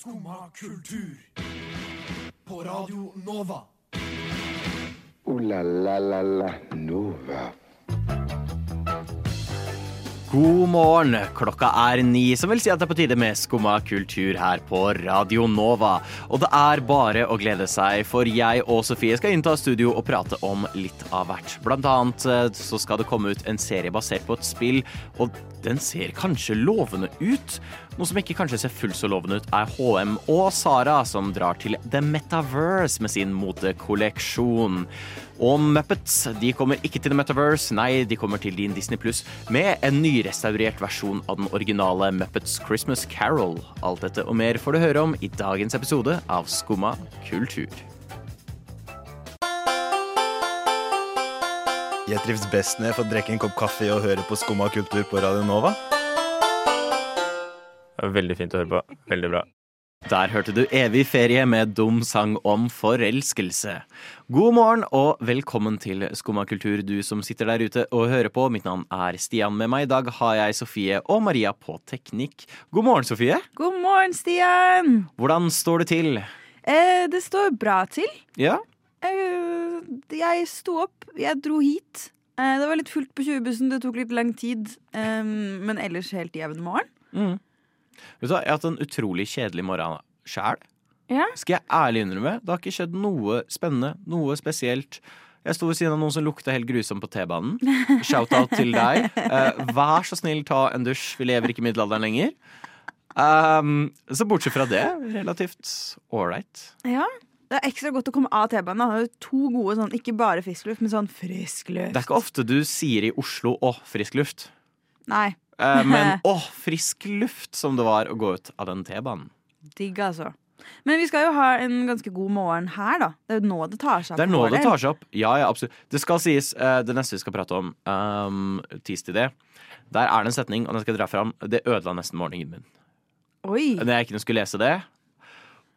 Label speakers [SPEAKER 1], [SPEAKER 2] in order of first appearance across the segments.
[SPEAKER 1] Skumma kultur. På Radio Nova.
[SPEAKER 2] O-la-la-la-la Nova.
[SPEAKER 3] God morgen. Klokka er ni, som vil si at det er på tide med Skumma kultur her på Radio Nova. Og det er bare å glede seg, for jeg og Sofie skal innta studio og prate om litt av hvert. Blant annet eh, så skal det komme ut en serie basert på et spill, og den ser kanskje lovende ut. Noe som ikke kanskje ser fullt så lovende ut, er HM og Sara, som drar til The Metaverse med sin motekolleksjon. Og Muppets de kommer ikke til The Metaverse, nei, de kommer til din Disney Pluss med en nyrestaurert versjon av den originale Muppets Christmas Carol. Alt dette og mer får du høre om i dagens episode av Skumma kultur.
[SPEAKER 4] Jeg trives best når jeg får drikke en kopp kaffe og høre på Skumma kultur på Radio Nova.
[SPEAKER 3] Veldig fint å høre på. Veldig bra. Der hørte du Evig ferie med dum sang om forelskelse. God morgen og velkommen til Skumma kultur, du som sitter der ute og hører på. Mitt navn er Stian. Med meg i dag har jeg Sofie og Maria på teknikk. God morgen, Sofie.
[SPEAKER 5] God morgen, Stian!
[SPEAKER 3] Hvordan står det til?
[SPEAKER 5] Eh, det står bra til.
[SPEAKER 3] Ja?
[SPEAKER 5] Eh, jeg sto opp, jeg dro hit. Eh, det var litt fullt på 20-bussen, det tok litt lang tid. Eh, men ellers helt jevn morgen.
[SPEAKER 3] Mm. Vet du hva, Jeg har hatt en utrolig kjedelig morgen sjæl.
[SPEAKER 5] Ja.
[SPEAKER 3] Skal jeg ærlig innrømme. Det har ikke skjedd noe spennende, noe spesielt. Jeg sto ved siden av noen som lukta helt grusomt på T-banen. Shout-out til deg. Eh, vær så snill, ta en dusj. Vi lever ikke i middelalderen lenger. Um, så bortsett fra det, relativt ålreit.
[SPEAKER 5] ja. Det er ekstra godt å komme av T-banen. Har er To gode sånn, ikke bare frisk luft, men sånn frisk luft.
[SPEAKER 3] Det er ikke ofte du sier i Oslo 'å, frisk luft'.
[SPEAKER 5] Nei.
[SPEAKER 3] Eh, men 'å, frisk luft' som det var å gå ut av den T-banen.
[SPEAKER 5] Digg, altså. Men vi skal jo ha en ganske god morgen her, da. Det er jo nå det tar seg opp.
[SPEAKER 3] Det er nå det tar seg opp. Ja, ja, absolutt. Det skal sies, eh, det neste vi skal prate om, um, tis til det, der er det en setning, og den skal jeg dra fram. Det ødela nesten morgenen min.
[SPEAKER 5] Oi.
[SPEAKER 3] Når jeg ikke skulle lese det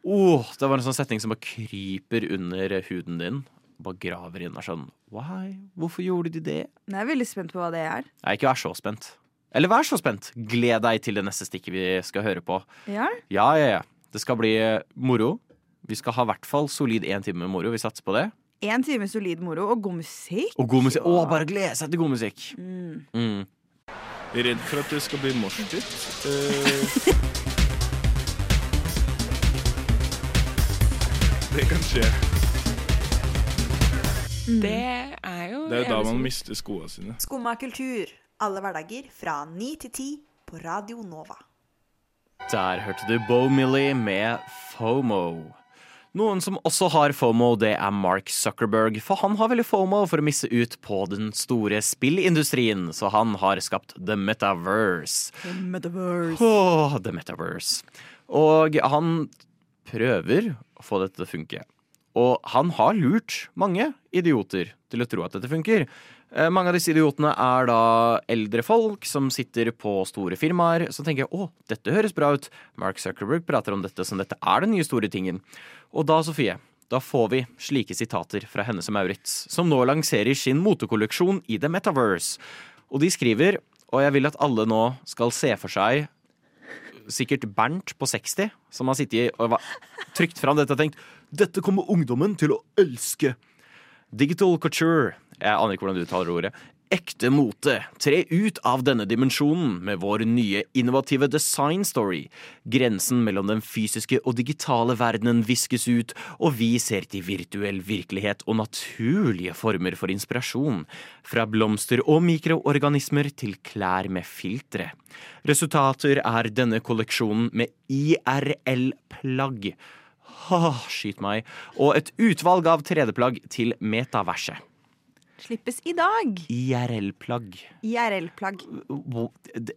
[SPEAKER 3] Åh, Det var en sånn setning som bare kryper under huden din. Bare graver inn og sånn Why? Hvorfor gjorde de det?
[SPEAKER 5] Jeg er veldig spent på hva det er.
[SPEAKER 3] Nei, ikke vær så spent. Eller vær så spent. Gled deg til det neste stikket vi skal høre på.
[SPEAKER 5] Ja.
[SPEAKER 3] Ja, ja, ja. Det skal bli eh, moro. Vi skal ha i hvert fall solid én time med moro. Vi satser på det.
[SPEAKER 5] Én time solid moro og god musikk.
[SPEAKER 3] Og god musikk. Å, bare glede seg til god musikk.
[SPEAKER 5] Mm.
[SPEAKER 3] Mm.
[SPEAKER 4] Redd for at det skal bli morsdytt. Eh, det kan skje.
[SPEAKER 6] Det er jo
[SPEAKER 4] Det er jo da man mister skoene sine.
[SPEAKER 7] Skumma kultur. Alle hverdager fra 9 til 10 på Radio Nova.
[SPEAKER 3] Der hørte du Bo Millie med FOMO. Noen som også har FOMO, det er Mark Zuckerberg. For han har veldig FOMO for å misse ut på den store spillindustrien, så han har skapt The Metaverse.
[SPEAKER 5] The Metaverse.
[SPEAKER 3] Åh, The Metaverse. Og han prøver få dette til å funke. Og han har lurt mange idioter til å tro at dette funker. Eh, Mange av disse idiotene er da eldre folk som sitter på store firmaer som tenker å, dette høres bra ut. Mark Zuckerberg prater om dette som dette er den nye store tingen. Og da, Sofie, da får vi slike sitater fra Hennes og Maurits, som nå lanserer sin motekolleksjon i The Metaverse. Og de skriver, og jeg vil at alle nå skal se for seg sikkert Bernt på 60 som har sittet og trykt fram dette og tenkt dette kommer ungdommen til å elske. Digital couture. Jeg aner ikke hvordan du uttaler ordet. Ekte mote. Tre ut av denne dimensjonen med vår nye innovative design story. Grensen mellom den fysiske og digitale verdenen viskes ut, og vi ser til virtuell virkelighet og naturlige former for inspirasjon. Fra blomster og mikroorganismer til klær med filtre. Resultater er denne kolleksjonen med IRL-plagg. Ha, skyt meg. Og et utvalg av 3D-plagg til metaverset.
[SPEAKER 5] Slippes i dag.
[SPEAKER 3] IRL-plagg.
[SPEAKER 5] IRL-plagg.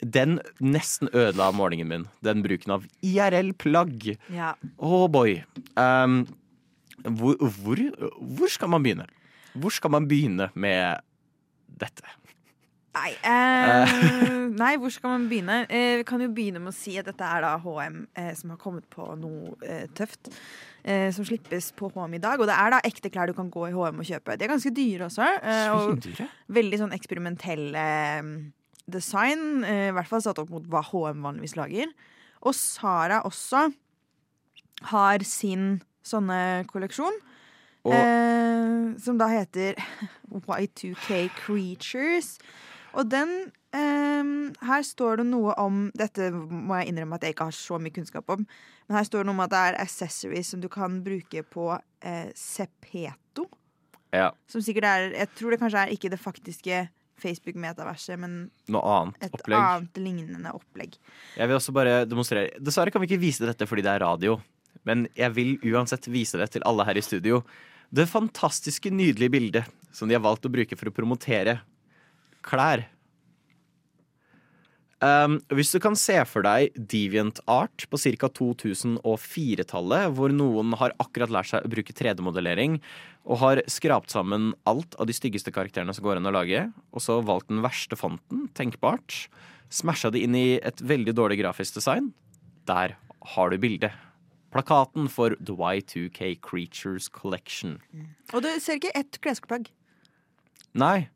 [SPEAKER 3] Den nesten ødela morgenen min. Den bruken av IRL-plagg.
[SPEAKER 5] Ja.
[SPEAKER 3] Oh boy. Um, hvor, hvor, hvor skal man begynne? Hvor skal man begynne med dette?
[SPEAKER 5] Nei, eh, nei, hvor skal man begynne? Eh, vi kan jo begynne med å si at dette er da HM eh, som har kommet på noe eh, tøft. Eh, som slippes på HM i dag. Og det er da ekte klær du kan gå i HM og kjøpe. De er ganske dyre også. Eh, og veldig sånn eksperimentelle design. I hvert fall satt opp mot hva HM vanligvis lager. Og Sara også har sin sånne kolleksjon. Eh, som da heter Y2K Creatures. Og den um, Her står det noe om Dette må jeg innrømme at jeg ikke har så mye kunnskap om. Men her står det noe om at det er accessories som du kan bruke på eh, Sepeto.
[SPEAKER 3] Ja,
[SPEAKER 5] Som sikkert er Jeg tror det kanskje er ikke det faktiske Facebook-metaverset, men
[SPEAKER 3] noe annet
[SPEAKER 5] et
[SPEAKER 3] opplegg.
[SPEAKER 5] annet lignende opplegg.
[SPEAKER 3] Jeg vil også bare demonstrere Dessverre kan vi ikke vise dette fordi det er radio. Men jeg vil uansett vise det til alle her i studio. Det fantastiske, nydelige bildet som de har valgt å bruke for å promotere klær. Um, hvis du kan se for deg deviant art på ca. 2004-tallet, hvor noen har akkurat lært seg å bruke 3D-modellering og har skrapt sammen alt av de styggeste karakterene som går an å lage, og så valgt den verste fonten tenkbart, smasha det inn i et veldig dårlig grafisk design, der har du bildet. Plakaten for The Y2K Creatures Collection.
[SPEAKER 5] Og du ser ikke ett klesplagg.
[SPEAKER 3] Nei,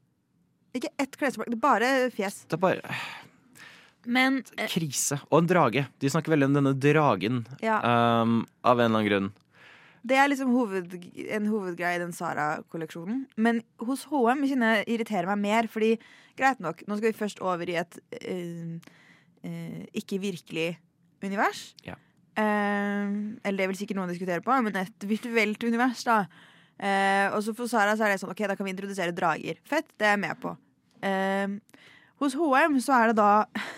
[SPEAKER 5] Ikke ett klesplagg, det er bare fjes.
[SPEAKER 3] det er bare
[SPEAKER 5] Men eh,
[SPEAKER 3] krise. Og en drage. De snakker veldig om denne dragen,
[SPEAKER 5] ja,
[SPEAKER 3] um, av en eller annen grunn.
[SPEAKER 5] det er liksom hoved, en hovedgreie i den Sara-kolleksjonen. Men hos HM kjenner jeg irriterer meg mer, fordi greit nok, nå skal vi først over i et uh, uh, ikke virkelig univers.
[SPEAKER 3] Ja.
[SPEAKER 5] Uh, eller det vil sikkert noen diskutere på, men et virtuelt univers, da. Eh, og så for Sara så er det sånn OK, da kan vi introdusere drager. Fett, det er jeg med på. Eh, hos HM så er det da,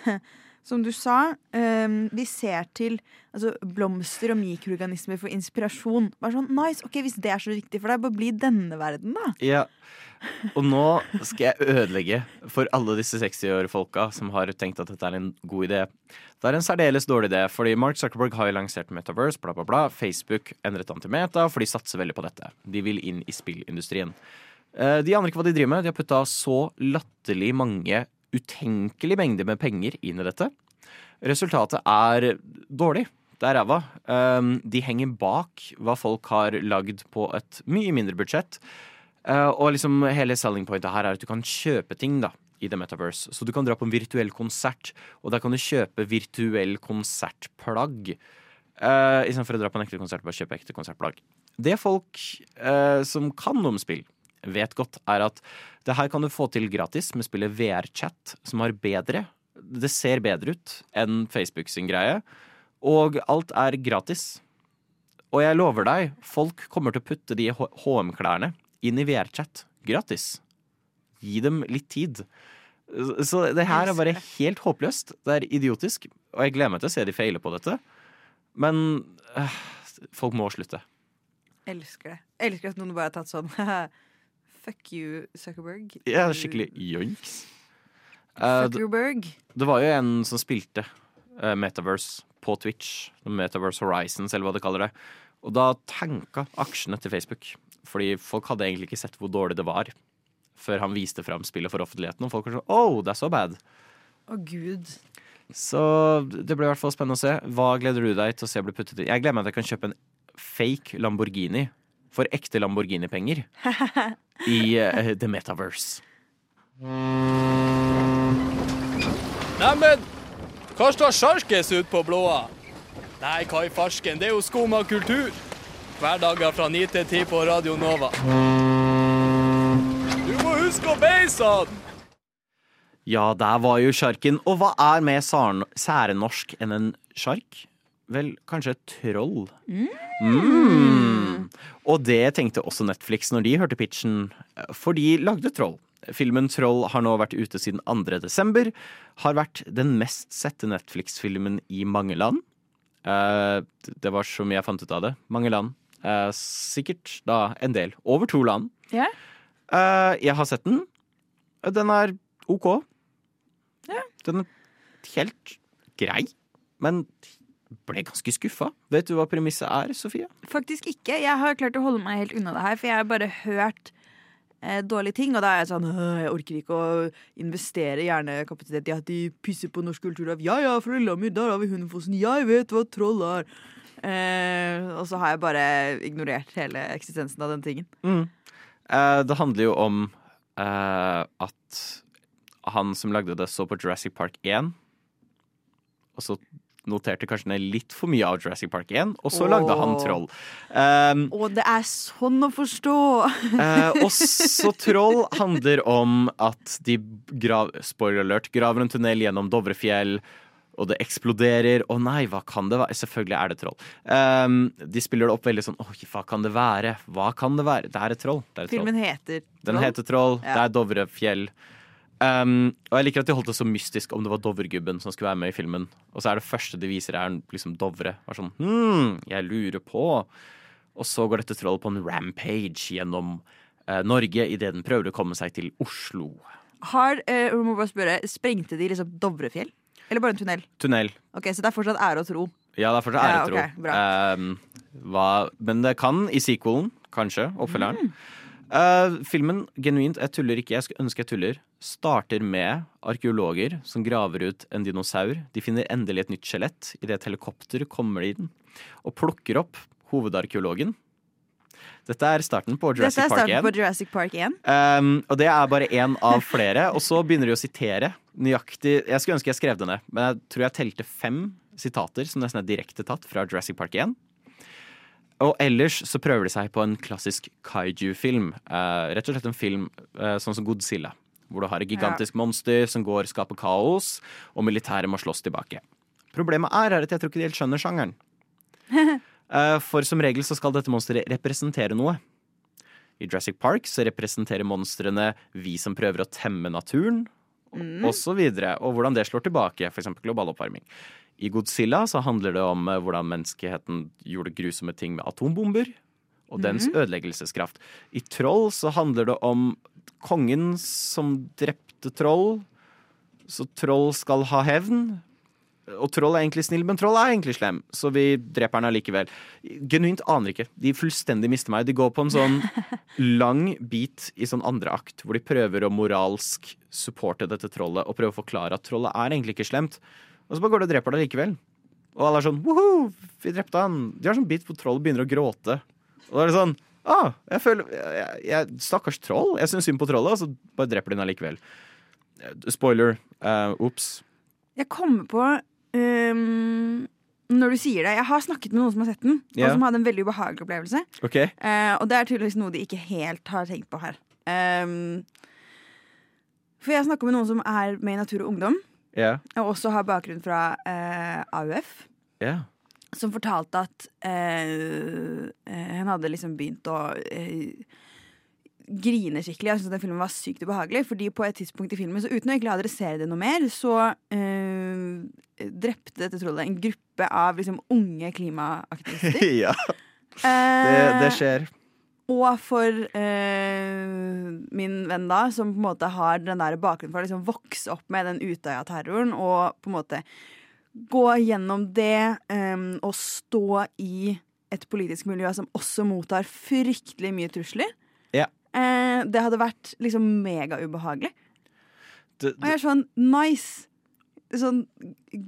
[SPEAKER 5] som du sa, vi de ser til altså, blomster og mikroorganismer for inspirasjon. Bare sånn, nice, ok, Hvis det er så viktig for deg, bare bli denne verden, da.
[SPEAKER 3] Ja. Og nå skal jeg ødelegge for alle disse 60-årfolka som har tenkt at dette er en god idé. Det er en særdeles dårlig idé, fordi Mark Zuckerberg har jo lansert Metaverse, bla, bla, bla. Facebook endret han for de satser veldig på dette. De vil inn i spillindustrien. Eh, De aner ikke hva de driver med. De har putta så latterlig mange utenkelige mengde med penger inn i dette. Resultatet er dårlig. Det er ræva. Um, De henger bak hva folk har lagd på et mye mindre budsjett. Uh, og liksom hele selling pointet her er at du kan kjøpe ting da i The Metaverse. Så du kan dra på en virtuell konsert, og der kan du kjøpe virtuell konsertplagg. Uh, Istedenfor å dra på en ekte konsert, bare kjøpe ekte konsertplagg. Det folk uh, som kan om spill, vet godt, er at det her kan du få til gratis med spillet VR-chat, som har bedre Det ser bedre ut enn Facebook sin greie, og alt er gratis. Og jeg lover deg, folk kommer til å putte de HM-klærne inn i VR-chat gratis. Gi dem litt tid. Så det her er bare helt håpløst. Det er idiotisk, og jeg gleder meg til å se de feile på dette. Men øh, folk må slutte.
[SPEAKER 5] Elsker det. Elsker at noen bare har tatt sånn Fuck you, Zuckerberg.
[SPEAKER 3] Er skikkelig joinks.
[SPEAKER 5] Zuckerberg.
[SPEAKER 3] Uh, det var jo en som spilte uh, Metaverse på Twitch. Metaverse Horizons, eller hva de kaller det. Og da tanka aksjene til Facebook. Fordi folk hadde egentlig ikke sett hvor dårlig det var. Før han viste fram spillet for offentligheten. Og folk var sånn Oh, er så bad.
[SPEAKER 5] Å, gud.
[SPEAKER 3] Så det blir i hvert fall spennende å se. Hva gleder du deg til å se bli puttet i? Jeg gleder meg til jeg kan kjøpe en fake Lamborghini for ekte Lamborghini-penger i uh, The Metaverse.
[SPEAKER 8] Neimen, hva står sjarkes ut på blåa? Nei, hva i farsken, det er jo skum av kultur. Hverdager fra 9 til 10 på Radio Nova. Du må huske å beise han!
[SPEAKER 3] Ja, der var jo sjarken. Og hva er mer særnorsk enn en sjark? Vel, kanskje troll. Mm. Og det tenkte også Netflix når de hørte pitchen, for de lagde Troll. Filmen Troll har nå vært ute siden 2. desember. Har vært den mest sette Netflix-filmen i mange land. Eh, det var så mye jeg fant ut av det. Mange land. Eh, sikkert da en del. Over to land.
[SPEAKER 5] Yeah.
[SPEAKER 3] Eh, jeg har sett den. Den er OK. Den er helt grei, men ble ganske skuffa. Vet du hva premisset er, Sofie?
[SPEAKER 5] Faktisk ikke. Jeg har klart å holde meg helt unna det her, for jeg har bare hørt eh, dårlige ting. Og da er jeg sånn Jeg orker ikke å investere hjernekapasitet i at de pisser på norsk kulturarv. Ja ja, fra Lillehammer, der har vi Hundefossen. Jeg vet hva troll er. Eh, og så har jeg bare ignorert hele eksistensen av den tingen.
[SPEAKER 3] Eh, det handler jo om eh, at han som lagde det, så på Jurassic Park 1. Og så noterte kanskje ned litt for mye av Jurassic Park 1, og så lagde han Troll. Um,
[SPEAKER 5] Og det er sånn å forstå!
[SPEAKER 3] Og så Troll handler om at de grav, spoiler alert, graver en tunnel gjennom Dovrefjell, og det eksploderer. Å nei, hva kan det være? Selvfølgelig er det troll. Um, de spiller det opp veldig sånn Oi, hva kan det være? Hva kan det være? Det er et troll. Er et troll.
[SPEAKER 5] Filmen heter
[SPEAKER 3] Den
[SPEAKER 5] Troll.
[SPEAKER 3] heter Troll.
[SPEAKER 5] Ja.
[SPEAKER 3] Det er Dovrefjell. Um, og jeg liker at de holdt det så mystisk om det var Dovregubben som skulle være med i filmen. Og så er det første de viser, er liksom Dovre. Var sånn, hm, jeg lurer på. Og så går dette trollet på en rampage gjennom uh, Norge idet den prøver å komme seg til Oslo.
[SPEAKER 5] Har, uh, må bare spørre, Sprengte de liksom Dovrefjell? Eller bare en tunnel?
[SPEAKER 3] Tunnel.
[SPEAKER 5] Ok, Så det er fortsatt ære og tro.
[SPEAKER 3] Ja, det er fortsatt
[SPEAKER 5] ære
[SPEAKER 3] og
[SPEAKER 5] tro. Ja, okay,
[SPEAKER 3] Um, hva, men det kan i sequelen, kanskje, oppfølgeren.
[SPEAKER 5] Mm.
[SPEAKER 3] Uh, filmen, genuint, jeg tuller ikke, jeg ønsker jeg tuller, starter med arkeologer som graver ut en dinosaur. De finner endelig et nytt skjelett idet et helikopter kommer inn og plukker opp hovedarkeologen. Dette er starten på Jurassic
[SPEAKER 5] Dette
[SPEAKER 3] Jurassic
[SPEAKER 5] er
[SPEAKER 3] Park
[SPEAKER 5] starten
[SPEAKER 3] 1.
[SPEAKER 5] på Jurassic Park 1.
[SPEAKER 3] Um, og det er bare én av flere. Og så begynner de å sitere nøyaktig Jeg skulle ønske jeg skrev det ned, men jeg tror jeg telte fem sitater som nesten er direkte tatt fra Jurassic Park 1. Og ellers så prøver de seg på en klassisk kaiju-film. Eh, rett og slett en film eh, sånn som Godzilla. Hvor du har et gigantisk monster som går og skaper kaos, og militæret må slåss tilbake. Problemet er, er at jeg tror ikke de helt skjønner sjangeren. Eh, for som regel så skal dette monsteret representere noe. I Jurassic Park så representerer monstrene vi som prøver å temme naturen,
[SPEAKER 5] Mm.
[SPEAKER 3] og så. Og hvordan det slår tilbake, f.eks. global oppvarming. I Godzilla så handler det om eh, hvordan menneskeheten gjorde grusomme ting med atombomber. Og dens
[SPEAKER 5] Mm.
[SPEAKER 3] ødeleggelseskraft. I Troll så handler det om kongen som drepte troll. Så troll skal ha hevn. Og troll er egentlig snill, men troll er egentlig slem. Så vi dreper den allikevel. Genuint aner ikke. De fullstendig mister meg. De går på en sånn lang bit i sånn andre akt, hvor de prøver å moralsk supporte dette trollet og prøve å forklare at trollet er egentlig ikke slemt. Og så bare går du og dreper det likevel. Og alle er sånn woho, vi drepte han. De har sånn bit hvor og begynner å gråte. Og da er det sånn ah, jeg føler jeg, jeg, Stakkars troll. Jeg syns synd på trollet, og så bare dreper de den allikevel. Spoiler. Uh, Ops.
[SPEAKER 5] Jeg kommer på um, Når du sier det Jeg har snakket med noen som har sett den,
[SPEAKER 3] yeah.
[SPEAKER 5] og som hadde en veldig ubehagelig opplevelse.
[SPEAKER 3] Okay.
[SPEAKER 5] Uh, og det er tydeligvis noe de ikke helt har tenkt på her. Um, for jeg snakka med noen som er med i Natur og Ungdom,
[SPEAKER 3] Ja.
[SPEAKER 5] og også har bakgrunn fra eh, AUF.
[SPEAKER 3] Yeah.
[SPEAKER 5] som fortalte at eh, eh, hun hadde liksom begynt å eh, grine skikkelig. Jeg syntes den filmen var sykt ubehagelig. Fordi på et tidspunkt i filmen, så uten å egentlig adressere det noe mer, så eh, drepte dette trollet en gruppe av liksom unge klimaaktivister.
[SPEAKER 3] ja. Det, det
[SPEAKER 5] Eh,
[SPEAKER 3] skjer.
[SPEAKER 5] Og for eh, min venn da, som på en måte har den der bakgrunnen for å liksom vokse opp med den Utøya-terroren, og på en måte gå gjennom det eh, og stå i et politisk miljø som også mottar fryktelig mye trusler.
[SPEAKER 3] Ja.
[SPEAKER 5] Eh, det hadde vært liksom megaubehagelig. Og jeg er sånn nice. Sånn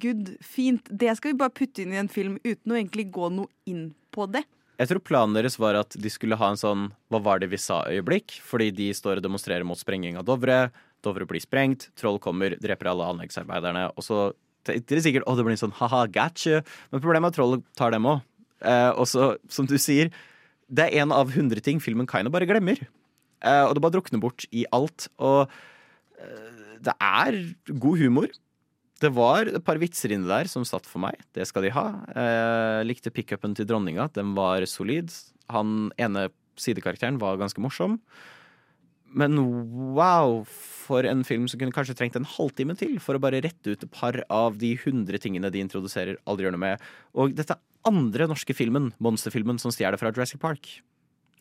[SPEAKER 5] good, fint. Det skal vi bare putte inn i en film uten å egentlig gå noe inn på det.
[SPEAKER 3] Jeg tror planen deres var at de skulle ha en sånn Hva var det vi sa-øyeblikk? Fordi de står og demonstrerer mot sprenging av Dovre. Dovre blir sprengt, troll kommer, dreper alle anleggsarbeiderne. Og så tenkte de sikkert å det blir en sånn ha-ha, gotcha. Men problemet er at trollet tar dem òg. Eh, og så, som du sier, det er en av hundre ting filmen Kaino bare glemmer. Eh, og det bare drukner bort i alt. Og eh, det er god humor. Det var et par vitser inni der som satt for meg. Det skal de ha. Eh, likte pickupen til dronninga. Den var solid. Han ene sidekarakteren var ganske morsom. Men wow, for en film som kunne kanskje trengt en halvtime til for å bare rette ut et par av de hundre tingene de introduserer, aldri gjør noe med. Og dette andre norske filmen, monsterfilmen, som stjeler fra Jurassic Park.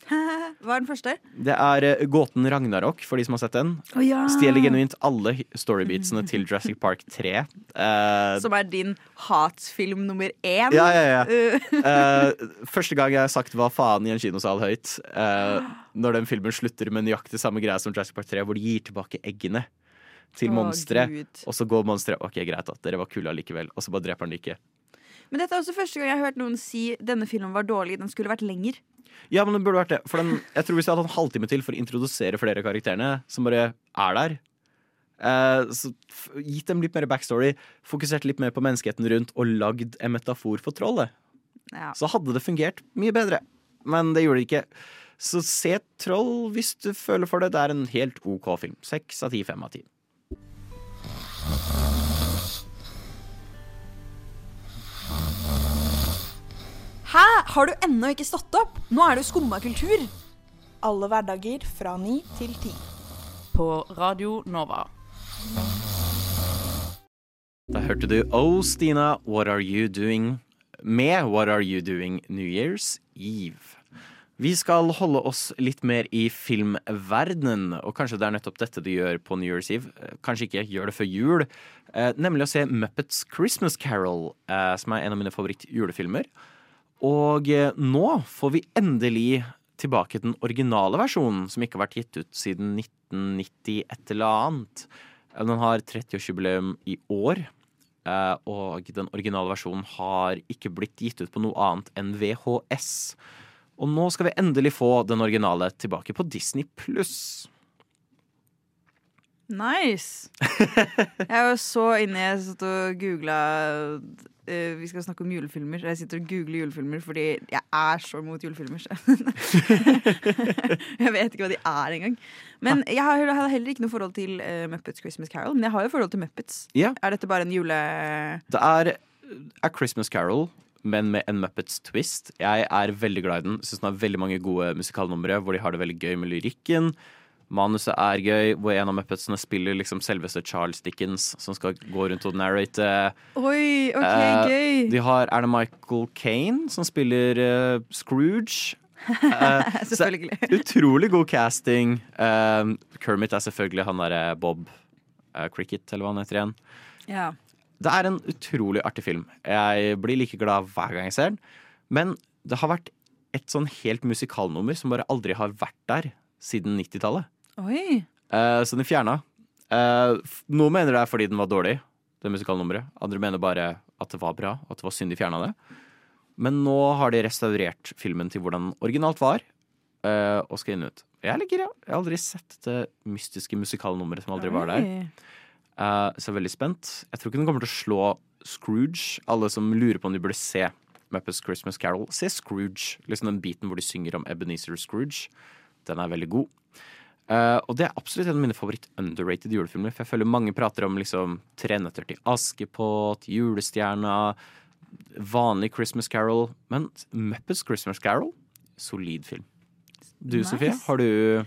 [SPEAKER 5] Hva er den første?
[SPEAKER 3] Det er uh, Gåten Ragnarok, for de som har sett den.
[SPEAKER 5] Oh, ja.
[SPEAKER 3] Stjeler genuint alle storybeatsene til Jurassic Park 3. Uh,
[SPEAKER 5] Som er din hatfilm nummer én.
[SPEAKER 3] Ja, ja, ja.
[SPEAKER 5] Uh,
[SPEAKER 3] Eh, første gang jeg har sagt hva faen i en kinosal høyt, eh, når den filmen slutter med nøyaktig samme greie som Jurassic Park 3, hvor de gir tilbake eggene til
[SPEAKER 5] Å,
[SPEAKER 3] monsteret. Og så går monsteret OK, greit, at dere var kule allikevel. Og så bare dreper han det ikke.
[SPEAKER 5] Men dette er også første gang jeg har hørt noen si denne filmen var dårlig. Den skulle vært lenger.
[SPEAKER 3] Ja, men det burde vært det. For den, jeg tror hvis jeg hadde hatt en halvtime til for å introdusere flere av karakterene som bare er der, Eh, så gitt dem litt mer backstory, fokusert litt mer på menneskeheten rundt og lagd en metafor for trollet,
[SPEAKER 5] Ja.
[SPEAKER 3] så hadde det fungert mye bedre. Men det gjorde det ikke. Så se Troll hvis du føler for det. Det er en helt OK film. Seks av ti, fem av ti.
[SPEAKER 9] Hæ? Har du ennå ikke stått opp? Nå er det jo skumma kultur.
[SPEAKER 10] Alle hverdager fra ni til ti.
[SPEAKER 6] På Radio Nova.
[SPEAKER 3] Da hørte du Oh Stina, What Are You Doing? med What Are You Doing New Year's Eve. Vi skal holde oss litt mer i filmverdenen, og kanskje det er nettopp dette du gjør på New Year's Eve. Kanskje ikke gjør det før jul, eh, nemlig å se Muppets Christmas Carol, eh, som er en av mine favoritt-julefilmer. Og eh, nå får vi endelig tilbake den originale versjonen, som ikke har vært gitt ut siden 1990 et eller annet. Eh, Den har 30-årsjubileum i år, eh, og den originale versjonen har ikke blitt gitt ut på noe annet enn VHS. Og nå skal vi endelig få den originale tilbake på Disney pluss.
[SPEAKER 5] Nice! Jeg var så inne Jeg satt og googla Uh, Vi skal snakke om julefilmer. Jeg sitter og googler julefilmer fordi jeg er så mot julefilmer. Jeg vet ikke hva de er engang. Men jeg har, heller ikke noe forhold til uh, Muppets Christmas Carol. Men jeg har jo forhold til Muppets.
[SPEAKER 3] Yeah.
[SPEAKER 5] Er dette bare en jule...
[SPEAKER 3] Det er A Christmas Carol, men med en Muppets twist. Jeg er veldig glad i den. Syns den har veldig mange gode musikalnumre hvor de har det veldig gøy med lyrikken. Manuset er gøy, hvor en av Muppetsene spiller liksom selveste Charles Dickens, som skal gå rundt og narrate.
[SPEAKER 5] Oi, OK,
[SPEAKER 3] Eh,
[SPEAKER 5] gøy!
[SPEAKER 3] De har Erna Michael Kane som spiller eh, Scrooge? Eh, så
[SPEAKER 5] Selvfølgelig.
[SPEAKER 3] utrolig god casting. Kermit er selvfølgelig han derre Bob Cricket, eller hva han heter igjen.
[SPEAKER 5] Ja.
[SPEAKER 3] Det er en utrolig artig film. Jeg blir like glad hver gang jeg ser den. Men det har vært et sånn helt musikalnummer som bare aldri har vært der siden 90-tallet.
[SPEAKER 5] Oi.
[SPEAKER 3] Eh, så den fjerna. Uh, noen mener det er fordi den var dårlig, det musikalnummeret. Andre mener bare at det var bra, at det var synd de fjerna det. Men nå har de restaurert filmen til hvordan den originalt var, eh, og skal inn ut. Jeg liker det. Jeg har aldri sett det mystiske musikalnummeret som aldri var der.
[SPEAKER 5] Oi.
[SPEAKER 3] Eh, så jeg er veldig spent. Jeg tror ikke den kommer til å slå Scrooge. Alle som lurer på om de burde se Muppets Christmas Carol, se Scrooge. Liksom den biten hvor de synger om Ebenezer Scrooge. Den er veldig god. Eh, og det er absolutt en av mine favoritt-underrated julefilmer. For jeg føler mange prater om liksom Tre nøtter til Askepott, Julestjerna, vanlig Christmas Carol. Men Muppets Christmas Carol, solid film. Du,
[SPEAKER 5] Nice.
[SPEAKER 3] Sofie, har du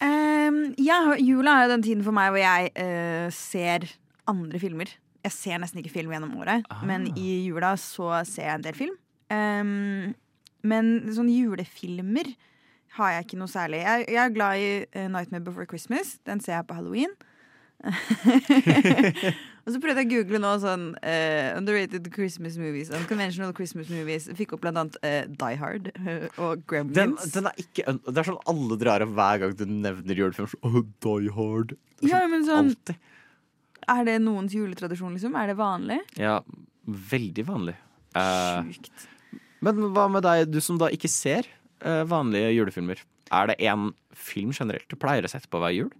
[SPEAKER 5] um, ja, jula er jo den tiden for meg hvor jeg uh, ser andre filmer. Jeg ser nesten ikke film gjennom året,
[SPEAKER 3] Ah.
[SPEAKER 5] men i jula så ser jeg en del film. Um, men sånn julefilmer har jeg ikke noe særlig. Jeg, jeg er glad i uh, Nightmare Before Christmas. Den ser jeg på halloween. Og så prøvde jeg å google nå sånn uh, underrated Christmas movies. Unconventional Christmas movies. Fikk opp blant annet uh, Die Hard og Gremlins.
[SPEAKER 3] den er ikke Det er sånn alle drar opp hver gang du nevner julefilm. Oh, Die Hard. Er
[SPEAKER 5] Ja,
[SPEAKER 3] sånn
[SPEAKER 5] men sånn
[SPEAKER 3] Alltid.
[SPEAKER 5] Er det noens juletradisjon, liksom? Er det vanlig?
[SPEAKER 3] Ja, veldig vanlig. Eh,
[SPEAKER 5] Sjukt.
[SPEAKER 3] men hva med deg, du som da ikke ser vanlige julefilmer? Er det én film generelt du pleier å sette på hver jul?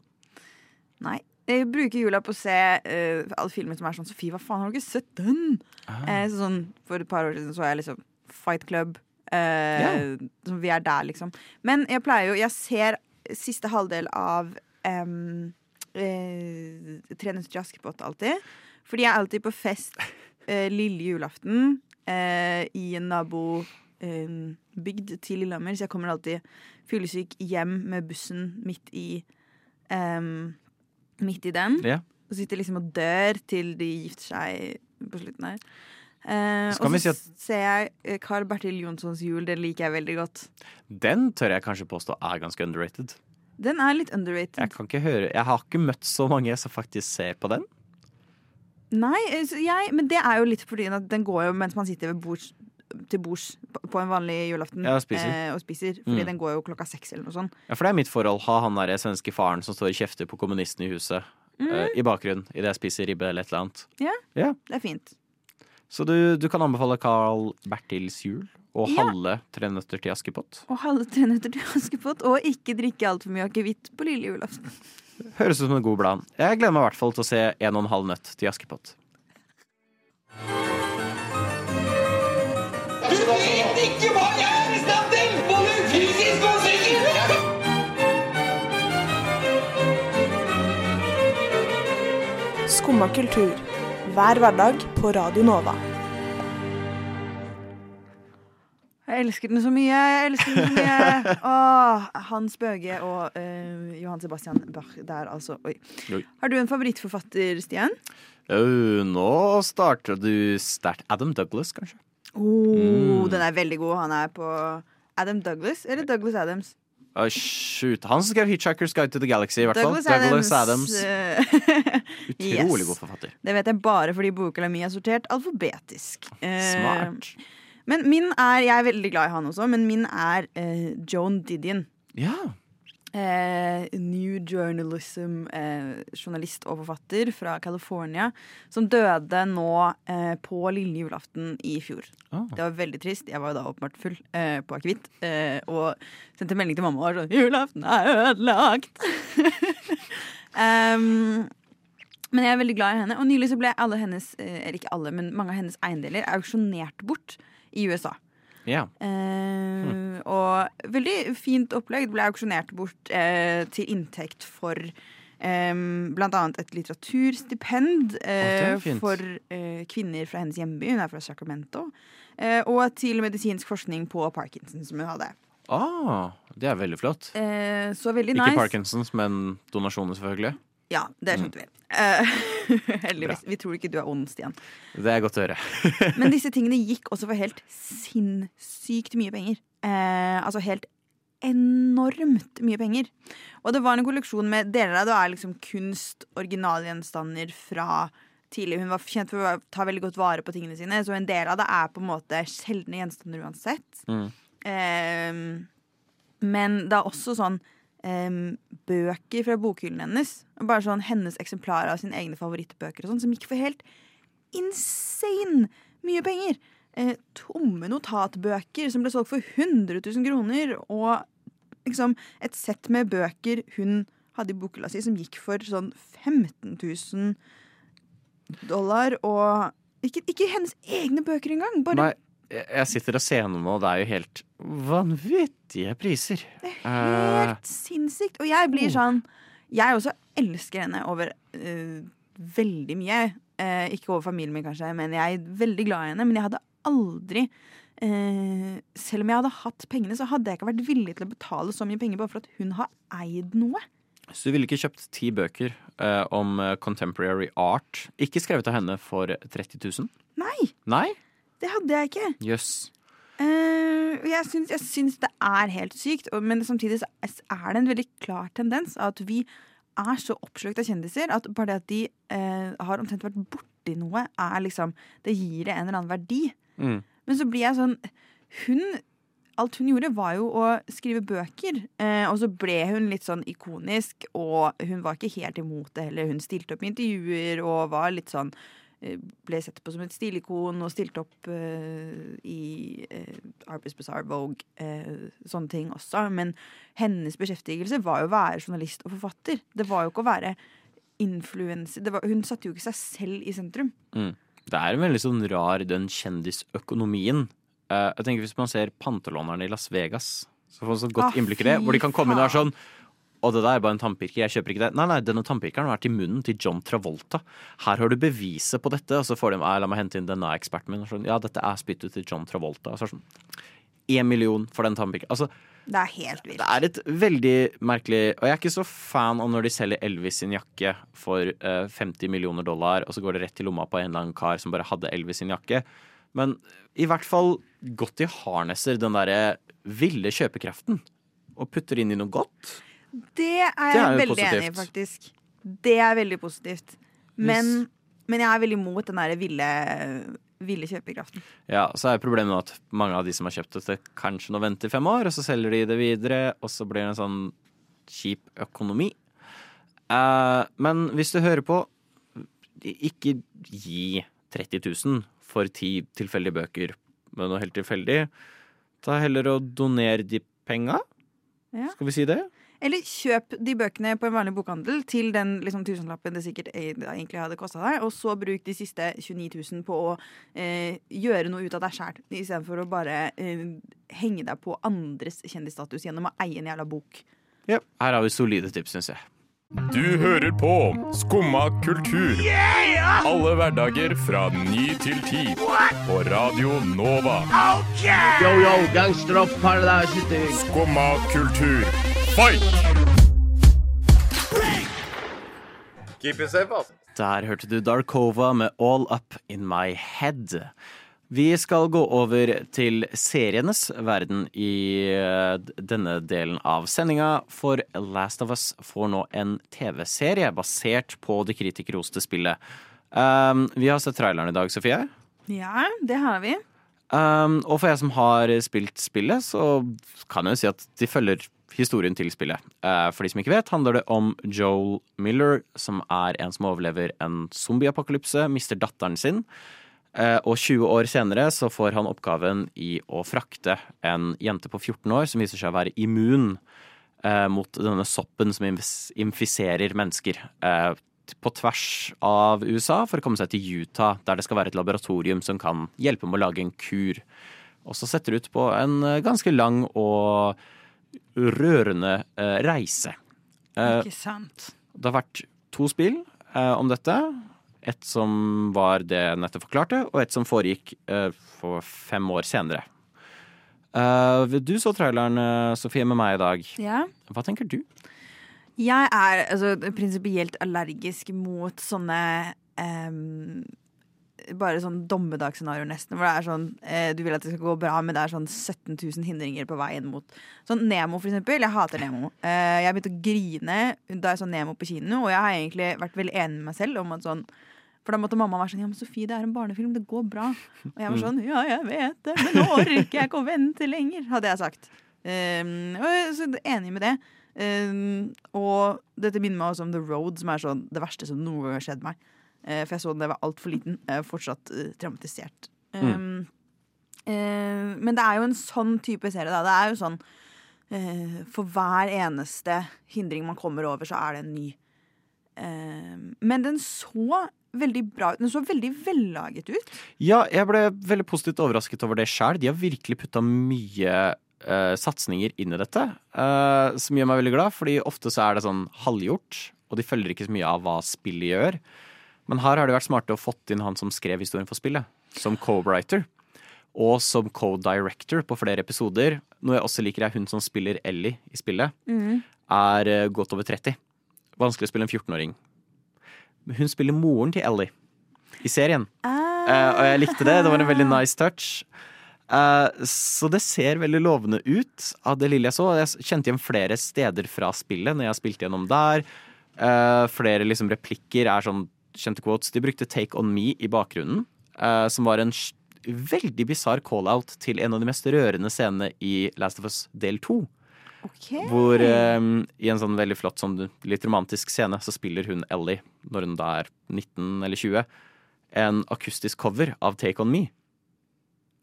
[SPEAKER 5] Nei. Jeg bruker jula på å se uh, alle filmer som er sånn Sofie, hva faen, har du ikke sett den? Eh, så sånn, for et par år siden så jeg liksom Fight Club. Uh, yeah. vi er der, liksom. Men jeg pleier jo Jeg ser siste halvdel av um, uh, 'Trenes til Askepott alltid. Fordi jeg er alltid på fest eh, lille julaften eh, i en nabobygd til Lillehammer, så jeg kommer alltid fyllesyk hjem med bussen midt i em, Midt i den.
[SPEAKER 3] Ja.
[SPEAKER 5] Og sitter liksom og dør til de gifter seg på slutten her. Eh, og så
[SPEAKER 3] si at-
[SPEAKER 5] ser jeg eh, Carl Bertil Jonssons jul. Den liker jeg veldig godt.
[SPEAKER 3] Den tør jeg kanskje påstå er ganske underrated.
[SPEAKER 5] Den er litt underrated.
[SPEAKER 3] Jeg kan ikke høre Jeg har ikke møtt så mange som faktisk ser på den.
[SPEAKER 5] Nei, eh, jeg, men det er jo litt fordi den går jo mens man sitter ved bords, til bords på- en vanlig julaften
[SPEAKER 3] Ja, spiser.
[SPEAKER 5] Eh, og spiser. Fordi
[SPEAKER 3] Mm.
[SPEAKER 5] den går jo klokka seks eller noe sånt.
[SPEAKER 3] Ja, For det er mitt forhold. Ha han der svenske faren som står og kjefter på kommunisten i huset eh, i bakgrunnen idet jeg spiser ribbe eller et eller annet.
[SPEAKER 5] Ja,
[SPEAKER 3] Ja.
[SPEAKER 5] det er fint.
[SPEAKER 3] Så du, du kan anbefale Carl Bertils jul og
[SPEAKER 5] Ja.
[SPEAKER 3] halve Tre nøtter til Askepott.
[SPEAKER 5] Og halve tre nøtter til Askepott. Og ikke drikke altfor mye akevitt på lille julaften.
[SPEAKER 3] Høres ut som en god plan. Jeg gleder meg i hvert fall til å se En og en halv nøtt til Askepott.
[SPEAKER 10] Skumma kultur. Hver hverdag på Radio Nova.
[SPEAKER 5] Jeg elsker den så mye. Jeg elsker den så mye. Åh, Hans Bøge og eh, Johan Sebastian Bach der, altså. Oi.
[SPEAKER 3] Oi.
[SPEAKER 5] Har du en favorittforfatter, Stian?
[SPEAKER 3] Uh, nå starter du sterkt. Adam Douglas, kanskje?
[SPEAKER 5] Oh,
[SPEAKER 3] Mm.
[SPEAKER 5] Den er veldig god. Han er på Adam Douglas eller Douglas Adams?
[SPEAKER 3] Å, shoot. Han som skrev 'Hitchhiker's Guide to the Galaxy'. i hvert fall.
[SPEAKER 5] Douglas
[SPEAKER 3] Adams.
[SPEAKER 5] eh,
[SPEAKER 3] Utrolig
[SPEAKER 5] yes.
[SPEAKER 3] god forfatter.
[SPEAKER 5] Det vet jeg bare fordi bokhylla mi er sortert alfabetisk. Eh,
[SPEAKER 3] Smart.
[SPEAKER 5] Men min er Jeg er veldig glad i han også, men min er eh, Joan Didion.
[SPEAKER 3] Ja.
[SPEAKER 5] Eh, New Journalism-journalist og forfatter fra California. Som døde nå eh, på lille julaften i fjor.
[SPEAKER 3] Oh.
[SPEAKER 5] Det var veldig trist. Jeg var jo da åpenbart full eh, på akevitt. Eh, og sendte melding til mamma og var sånn 'Julaften er ødelagt'. um, men jeg er veldig glad i henne. Og nylig så ble alle hennes, eh, eller ikke alle, men mange av hennes eiendeler auksjonert bort i USA.
[SPEAKER 3] Ja.
[SPEAKER 5] Eh, Og veldig fint opplegg. Det ble auksjonert bort eh, til inntekt for eh, blant annet et litteraturstipend eh,
[SPEAKER 3] er
[SPEAKER 5] for eh, kvinner fra hennes hjemby. Hun er fra Sacramento. Eh, og til medisinsk forskning på Parkinson, som hun hadde.
[SPEAKER 3] Ah, det er veldig flott.
[SPEAKER 5] Eh, så veldig
[SPEAKER 3] Ikke
[SPEAKER 5] nice.
[SPEAKER 3] Parkinsons, men donasjoner, selvfølgelig.
[SPEAKER 5] Ja, det skjønte vi. Eh, heldigvis. Vi tror ikke du er ond, Stian.
[SPEAKER 3] Det er godt å høre.
[SPEAKER 5] Men disse tingene gikk også for helt sinnssykt mye penger. Eh, altså helt enormt mye penger. Og det var en kolleksjon med deler av det er liksom kunst, originalgjenstander fra tidlig. Hun var kjent for å ta veldig godt vare på tingene sine, så en del av det er på en måte sjeldne gjenstander uansett.
[SPEAKER 3] Mm.
[SPEAKER 5] Eh, men det er også sånn eh, bøker fra bokhyllen hennes. Bare sånn hennes eksemplarer av sine egne favorittbøker og sånn, som gikk for helt insane mye penger. Eh, tomme notatbøker som ble solgt for 100 000 kroner. Og liksom et sett med bøker hun hadde i bokhylla si, som gikk for sånn 15 000 dollar. Og ikke, ikke hennes egne bøker engang. Bare
[SPEAKER 3] Nei, jeg sitter og ser gjennom nå, og det er jo helt vanvittige priser. Det er
[SPEAKER 5] helt sinnssykt. Og jeg blir sånn Jeg også elsker henne over uh, veldig mye. Uh, ikke over familien min, kanskje, men jeg er veldig glad i henne. Men jeg hadde aldri eh, Selv om jeg hadde hatt pengene, så hadde jeg ikke vært villig til å betale så mye penger bare for at hun har eid noe.
[SPEAKER 3] så du ville ikke kjøpt ti bøker eh, om eh, contemporary art, ikke skrevet av henne, for 30 000?
[SPEAKER 5] Nei,
[SPEAKER 3] Nei?
[SPEAKER 5] Det hadde jeg ikke.
[SPEAKER 3] Jøss.
[SPEAKER 5] Eh, og jeg syns, jeg syns det er helt sykt, men samtidig så er det en veldig klar tendens at vi er så oppslukt av kjendiser at bare det at de uh, har omtrent vært borti noe, er liksom Det gir det en eller annen verdi.
[SPEAKER 3] Mm.
[SPEAKER 5] Men så blir jeg sånn Hun Alt hun gjorde, var jo å skrive bøker. Eh, og så ble hun litt sånn ikonisk, og hun var ikke helt imot det heller. Hun stilte opp i intervjuer og var litt sånn eh, ble sett på som et stilikon og stilte opp uh, i uh, Arbeids Bazaar, Vogue, uh, sånne ting også. Men hennes beskjeftigelse var jo å være journalist og forfatter. Det var jo ikke å være influenser. Hun satte jo ikke seg selv i sentrum.
[SPEAKER 3] Mm. Det er en veldig sånn rar, den kjendisøkonomien. Uh, jeg tenker Hvis man ser pantelånerne i Las Vegas, så får man et godt
[SPEAKER 5] Ah,
[SPEAKER 3] innblikk i det. Hvor de kan komme inn og være sånn og det der er bare en tannpirker, jeg kjøper ikke det. Nei, nei, denne tannpirkeren har vært i munnen til John Travolta. Her har du beviset på dette. Og så får de «Nei, la meg hente inn denne eksperten min. Sånn, ja, dette er spyttet til John Travolta. Og så er det sånn Én million for den tannpirkeren. Altså,
[SPEAKER 5] Det er helt vilt.
[SPEAKER 3] det er et veldig merkelig Og jeg er ikke så fan av når de selger Elvis sin jakke for uh, 50 millioner dollar, og så går det rett til lomma på en eller annen kar som bare hadde Elvis sin jakke. Men i hvert fall godt de harnesser den derre ville kjøpekraften og putter inn i noe godt.
[SPEAKER 5] Det er jeg
[SPEAKER 3] Det er veldig
[SPEAKER 5] veldig enig i, faktisk. Det er veldig positivt. Men,
[SPEAKER 3] yes.
[SPEAKER 5] men jeg er veldig imot den derre ville, ville kjøpekraften.
[SPEAKER 3] Ja, Så er problemet nå at mange av de som har kjøpt dette, kanskje nå venter i fem år, og så selger de det videre, og så blir det en sånn kjip økonomi. Uh, men hvis du hører på, ikke gi 30 000 for ti tilfeldige bøker med noe helt tilfeldig. Ta heller og doner de penga.
[SPEAKER 5] Ja.
[SPEAKER 3] Skal vi si det?
[SPEAKER 5] Eller kjøp de bøkene på en vanlig bokhandel til den liksom, tusenlappen det sikkert e- egentlig hadde kosta deg, og så bruk de siste 29 000 på å eh, gjøre noe ut av deg sjæl, istedenfor å bare eh, henge deg på andres kjendisstatus gjennom å eie en jævla bok.
[SPEAKER 3] Ja, her har vi solide tips, syns jeg.
[SPEAKER 11] Du hører på Skumma kultur. Alle hverdager fra ny til ti. På Radio Nova.
[SPEAKER 1] Yo, yo, gangsteropp, paradise.
[SPEAKER 11] Skumma kultur, fight!
[SPEAKER 4] Keep it safe, ass.
[SPEAKER 3] Der hørte du Darkova med All Up In My Head. Vi skal gå over til serienes verden i eh, denne delen av sendinga, for Last of Us får nå en TV-serie basert på det kritikerroste spillet. Um, vi har sett traileren i dag, Sofie.
[SPEAKER 5] Ja, det har vi.
[SPEAKER 3] Um, og for jeg som har spilt spillet, så kan jeg jo si at de følger historien til spillet. Uh, for de som ikke vet, handler det om Joel Miller, som er en som overlever en zombieapokalypse, mister datteren sin. Uh, og 20 år senere så får han oppgaven i å frakte en jente på 14 år som viser seg å være immun uh, mot denne soppen som infiserer mennesker. På tvers av USA for å komme seg til Utah, der det skal være et laboratorium som kan hjelpe med å lage en kur. Og så setter ut på en eh, ganske lang og rørende eh, reise. Eh,
[SPEAKER 5] Ikke sant.
[SPEAKER 3] det har vært to spill eh, om dette. Et som var det jeg nettopp forklarte, og et som foregikk for fem år senere. Du så traileren, Sofie, med meg i dag.
[SPEAKER 5] Ja.
[SPEAKER 3] Hva tenker du?
[SPEAKER 5] Jeg er altså, prinsipielt allergisk mot sånne ehm, Bare sånn dommedagsscenarioer, nesten. Hvor det er sånn eh, Du vil at det skal gå bra, men det er sånn 17 000 hindringer på veien mot Sånn Nemo, for eksempel. Jeg hater Nemo. Eh, jeg begynte å grine da jeg så Nemo på kino, og jeg har egentlig vært veldig enig med meg selv om at sånn for da måtte mamma være sånn Ja, men Sofie, det er en barnefilm. Det går bra. Og jeg var sånn Ja, jeg vet det, men nå orker jeg ikke å vente lenger, hadde jeg sagt. Um, og jeg er enig med det. Um, og dette minner meg også om The Road, som er sånn det verste som noen gang har skjedd meg. Eh, for jeg så den da jeg var altfor liten. Jeg er fortsatt eh, traumatisert. Um, eh, men det er jo en sånn type serie, da. Det er jo sånn eh, For hver eneste hindring man kommer over, så er det en ny. Um, men den så veldig bra ut. Den så veldig vellaget ut.
[SPEAKER 3] Ja, jeg ble veldig positivt overrasket over det sjøl. De har virkelig putta mye uh, satsinger inn i dette, uh, som gjør meg veldig glad. Fordi ofte så er det sånn halvgjort, og de følger ikke så mye av hva spillet gjør. Men her har det vært smarte å fått inn han som skrev historien for spillet, som co-writer. Og som co-director på flere episoder. Noe jeg også liker, er hun som spiller Ellie i spillet. Er eh, godt over 30. Vanskelig å spille en 14-åring. Hun spiller moren til Ellie i serien. Eh, og jeg likte det. Det var en veldig nice touch. Uh, så det ser veldig lovende ut av det lille jeg så. Jeg kjente igjen flere steder fra spillet når jeg har spilt gjennom der. Uh, flere liksom replikker er sånn kjente quotes. De brukte Take On Me i bakgrunnen, uh, som var en veldig bisarr call-out til en av de mest rørende scenene i Last of Us del 2. Hvor um, i en sånn veldig flott, sånn litt romantisk scene, så spiller hun Ellie, når hun da er 19 eller 20, en akustisk cover av Take On Me.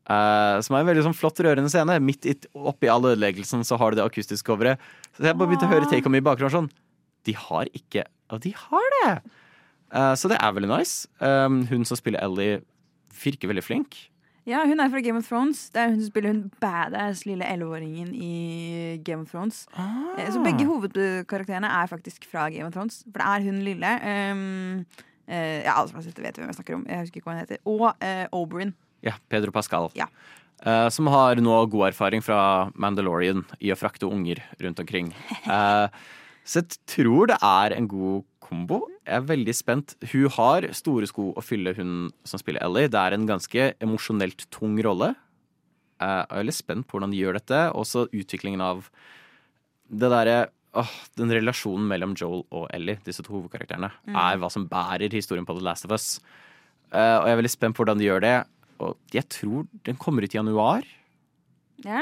[SPEAKER 3] Uh, som er en veldig sånn flott, rørende scene. Midt oppi all ødeleggelsen så har du det akustiske coveret. Så jeg bare begynte å høre Take On Me i bakgrunnen sånn. De har ikke Og de har det! Eh, så det er veldig nice. Um, hun som spiller Ellie, virker veldig flink.
[SPEAKER 5] Ja, hun er fra Game of Thrones. Det er hun som spiller hun badass lille elleveåringen i Game of Thrones. Ah. Så begge hovedkarakterene er faktisk fra Game of Thrones. For det er hun lille. Um, uh, ja, alle som har sett det, vet hvem jeg snakker om. Jeg husker ikke hva hun heter. Og uh, Oberyn.
[SPEAKER 3] Ja, Pedro Pascal.
[SPEAKER 5] Ja.
[SPEAKER 3] Uh, som har nå god erfaring fra Mandalorian i å frakte unger rundt omkring. Uh, så jeg tror det er en god kombo. Jeg er veldig spent. Hun har store sko å fylle, hun som spiller Ellie. Det er en ganske emosjonelt tung rolle. Eh, jeg er veldig spent på hvordan de gjør dette. Også utviklingen av det derre åh, Den relasjonen mellom Joel og Ellie, disse to hovedkarakterene,
[SPEAKER 5] Mm.
[SPEAKER 3] er hva som bærer historien på The Last of Us. Eh, og jeg er veldig spent på hvordan de gjør det. Og jeg tror den kommer ut i januar.
[SPEAKER 5] Ja.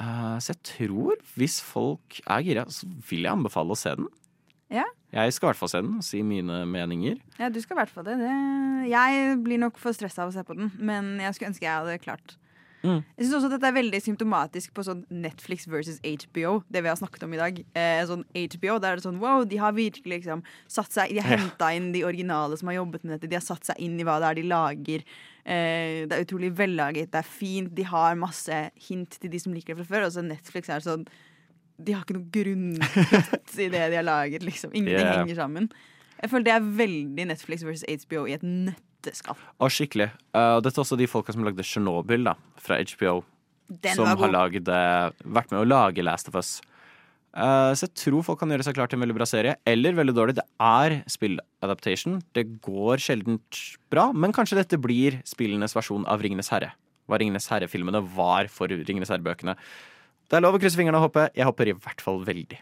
[SPEAKER 3] Eh, så jeg tror, hvis folk er gira, så vil jeg anbefale å se den.
[SPEAKER 5] Ja.
[SPEAKER 3] Jeg skal i hvert fall se den og si mine meninger.
[SPEAKER 5] ja, du skal i hvert fall det. det. Jeg blir nok for stressa av å se på den, men jeg skulle ønske jeg hadde klart
[SPEAKER 3] Mm.
[SPEAKER 5] Jeg synes også at dette er veldig symptomatisk på sånn Netflix versus HBO, det vi har snakket om i dag. Eh, sånn HBO, der er det sånn wow, de har virkelig liksom satt seg De har
[SPEAKER 3] Ja.
[SPEAKER 5] henta inn de originale som har jobbet med dette. De har satt seg inn i hva det er de lager. Eh, det er utrolig vellaget, det er fint. De har masse hint til de som liker det fra før. Og så Netflix er sånn De har ikke noe grunnplott i det de har laget, liksom. Ingenting
[SPEAKER 3] Yeah.
[SPEAKER 5] henger sammen. Jeg føler det er veldig Netflix versus HBO i et nøtteskall.
[SPEAKER 3] Og skikkelig. Uh, dette er også de folka som lagde Chernobyl da, fra HBO.
[SPEAKER 5] Den
[SPEAKER 3] som har laget, eh, vært med å lage Last of Us. Uh, så jeg tror folk kan gjøre seg klar til en veldig bra serie. Eller veldig dårlig. Det er spilladaptation. Det går sjelden bra, men kanskje dette blir spillenes versjon av Ringenes herre. Hva Ringenes herre-filmene var for Ringenes herre-bøkene. Det er lov å krysse fingrene og håpe. Jeg håper i hvert fall veldig.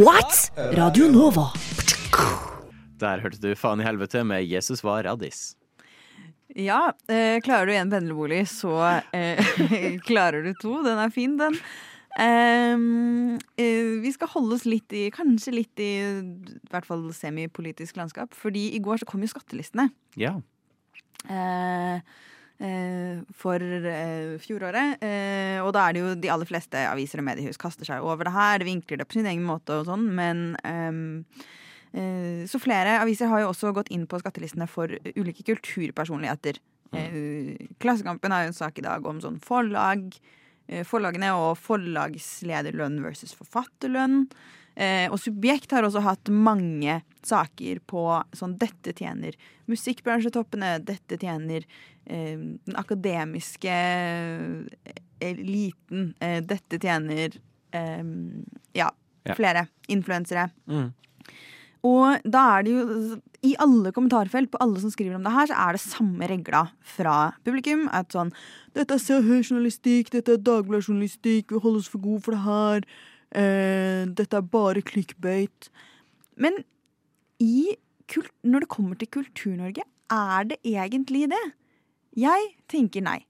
[SPEAKER 12] What? Radio Nova.
[SPEAKER 3] Der hørte du Faen i helvete med Jesus var raddis.
[SPEAKER 5] Ja, eh, klarer du én pendlerbolig, så eh, klarer du to. Den er fin, den. Ehm, eh, vi skal holde oss litt i kanskje litt i i hvert fall semipolitisk landskap. Fordi i går så kom jo skattelistene.
[SPEAKER 3] Ja.
[SPEAKER 5] Eh, eh, for eh, fjoråret. Eh, og da er det jo de aller fleste aviser og mediehus kaster seg over det her. Vinkler det på sin egen måte og sånn, men eh, Så flere aviser har jo også gått inn på skattelistene for ulike kulturpersonligheter. Mm. Klassekampen har jo en sak i dag om sånn forlag. eh, Forlagene og forlagslederlønn versus forfatterlønn. Eh, og Subjekt har også hatt mange saker på sånn dette tjener musikkbransjetoppene, dette tjener eh, den akademiske eliten, eh, dette tjener eh, ja,
[SPEAKER 3] Ja.
[SPEAKER 5] flere influensere.
[SPEAKER 3] Mm.
[SPEAKER 5] Og da er det jo I alle kommentarfelt på alle som skriver om det her, så er det samme regla fra publikum. At sånn Dette er Se og Hør-journalistikk, dette er Dagbladet-journalistikk, vi holder oss for gode for det her. Eh, dette er bare clickbait. Men i kult, når det kommer til Kultur-Norge, er det egentlig det? Jeg tenker nei.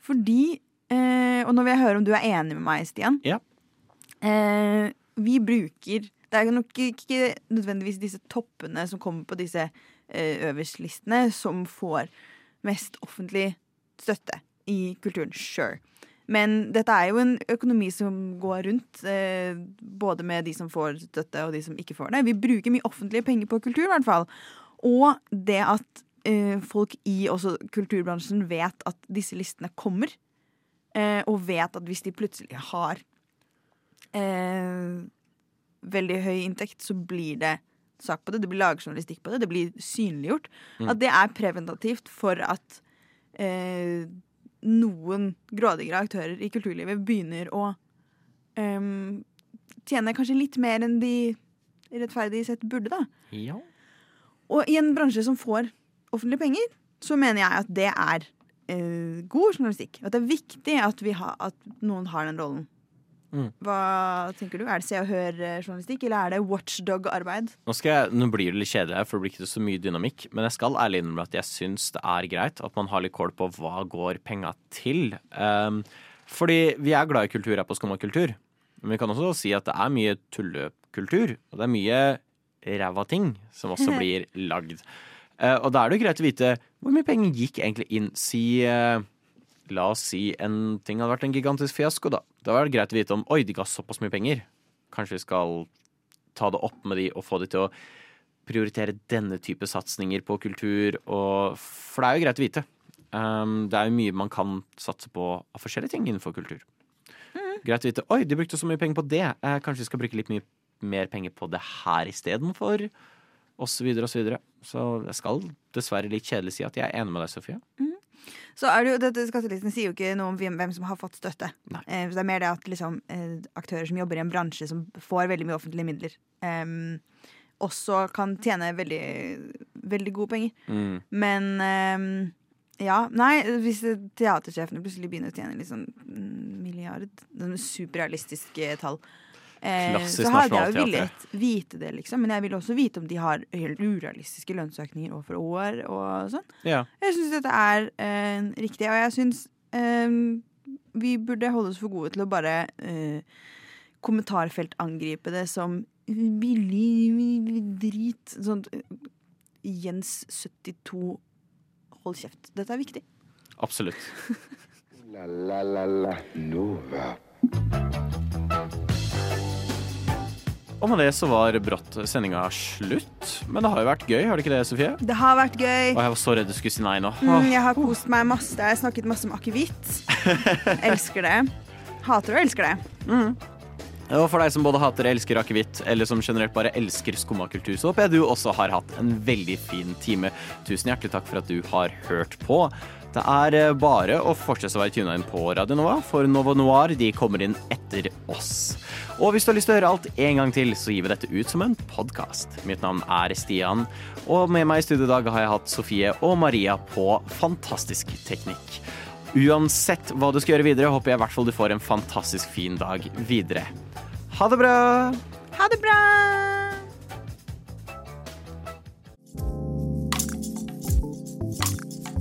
[SPEAKER 5] Fordi eh, Og nå vil jeg høre om du er enig med meg, Stian.
[SPEAKER 3] Ja.
[SPEAKER 5] Eh, vi bruker Det er nok ikke nødvendigvis disse toppene som kommer på disse øverstlistene, som får mest offentlig støtte i kulturen. Sure. Men dette er jo en økonomi som går rundt, eh, både med de som får støtte og de som ikke får det. Vi bruker mye offentlige penger på kultur, i hvert fall. Og det at eh, folk i også kulturbransjen vet at disse listene kommer, eh, og vet at hvis de plutselig har veldig høy inntekt, så blir det sak på det. Det blir laget på det. Det blir synliggjort.
[SPEAKER 13] Mm.
[SPEAKER 5] At det er preventativt for at eh, noen grådigere aktører i kulturlivet begynner å um, tjene kanskje litt mer enn de rettferdig sett burde, da.
[SPEAKER 3] Ja.
[SPEAKER 5] Og i en bransje som får offentlige penger, så mener jeg at det er uh, god journalistikk. At det er viktig at, vi har- at noen har den rollen.
[SPEAKER 3] Mm.
[SPEAKER 5] Hva tenker du? Er det Se og Hør-journalistikk, eller er det watchdog-arbeid?
[SPEAKER 3] Nå, nå blir det litt kjedelig, her, for det blir ikke så mye dynamikk. Men jeg skal ærlig innrømme at jeg syns det er greit at man har litt kål på hva går penga til. Um, fordi vi er glad i kultur her på Skumma kultur. Men vi kan også si at det er mye tullekultur. Og det er mye ræva ting som også blir lagd. Uh, og da er det jo greit å vite hvor mye penger gikk egentlig inn. Si eh, La oss si en ting hadde vært en gigantisk fiasko, da. Da var det greit å vite om oi, de ga såpass mye penger. Kanskje vi skal ta det opp med de og få de til å prioritere denne type satsinger på kultur. Og, for det er jo greit å vite. Um, det er jo mye man kan satse på av forskjellige ting innenfor kultur. Greit å vite oi, de brukte så mye penger på det. Eh, kanskje vi skal bruke litt mye mer penger på det her istedenfor. Og så videre og så videre. Så jeg skal dessverre litt kjedelig si at jeg er enig med deg, Sofie.
[SPEAKER 5] Så er det jo, dette Skattelisten sier jo ikke noe om hvem som har fått støtte. Eh, det er mer det at liksom, eh, aktører som jobber i en bransje som får veldig mye offentlige midler, eh, også kan tjene veldig, veldig gode penger.
[SPEAKER 3] Mm.
[SPEAKER 5] Men eh, ja, nei, hvis teatersjefene plutselig begynner å tjene liksom milliard Sånne superrealistiske tall. Eh,
[SPEAKER 3] Klassisk
[SPEAKER 5] så hadde jeg jo villet vite det, liksom. Men jeg vil også vite om de har helt urealistiske lønnsøkninger år for år. og sånn.
[SPEAKER 3] Ja.
[SPEAKER 5] Jeg syns dette er eh, riktig, og jeg syns eh, vi burde holde oss for gode til å bare eh, kommentarfeltangripe det som billig drit. Sånn eh, Jens 72, hold kjeft. Dette er viktig.
[SPEAKER 3] Absolutt.
[SPEAKER 2] La, la, la, la Nova.
[SPEAKER 3] Og med det så var brått sendinga slutt. Men det har jo vært gøy, har det ikke det, Sofie?
[SPEAKER 5] Det har vært gøy.
[SPEAKER 3] Og jeg var så redd du skulle si nei nå.
[SPEAKER 5] Mm, jeg har kost meg masse. Jeg har snakket masse om akevitt. elsker det. Hater og elsker det.
[SPEAKER 3] Og for deg som både hater og elsker akevitt, eller som generelt bare elsker skumma kultur, så håper jeg du også har hatt en veldig fin time. Tusen hjertelig takk for at du har hørt på. Det er eh, bare å fortsette å være tuna inn på Radio Nova, for Novo Noir de kommer inn etter oss. Og hvis du har lyst til å høre alt en gang til, så gir vi dette ut som en podkast. Mitt navn er Stian, og med meg i studio i dag har jeg hatt Sofie og Maria på fantastisk teknikk. Uansett hva du skal gjøre videre, håper jeg i hvert fall du får en fantastisk fin dag videre. Ha det bra!
[SPEAKER 5] Ha det bra!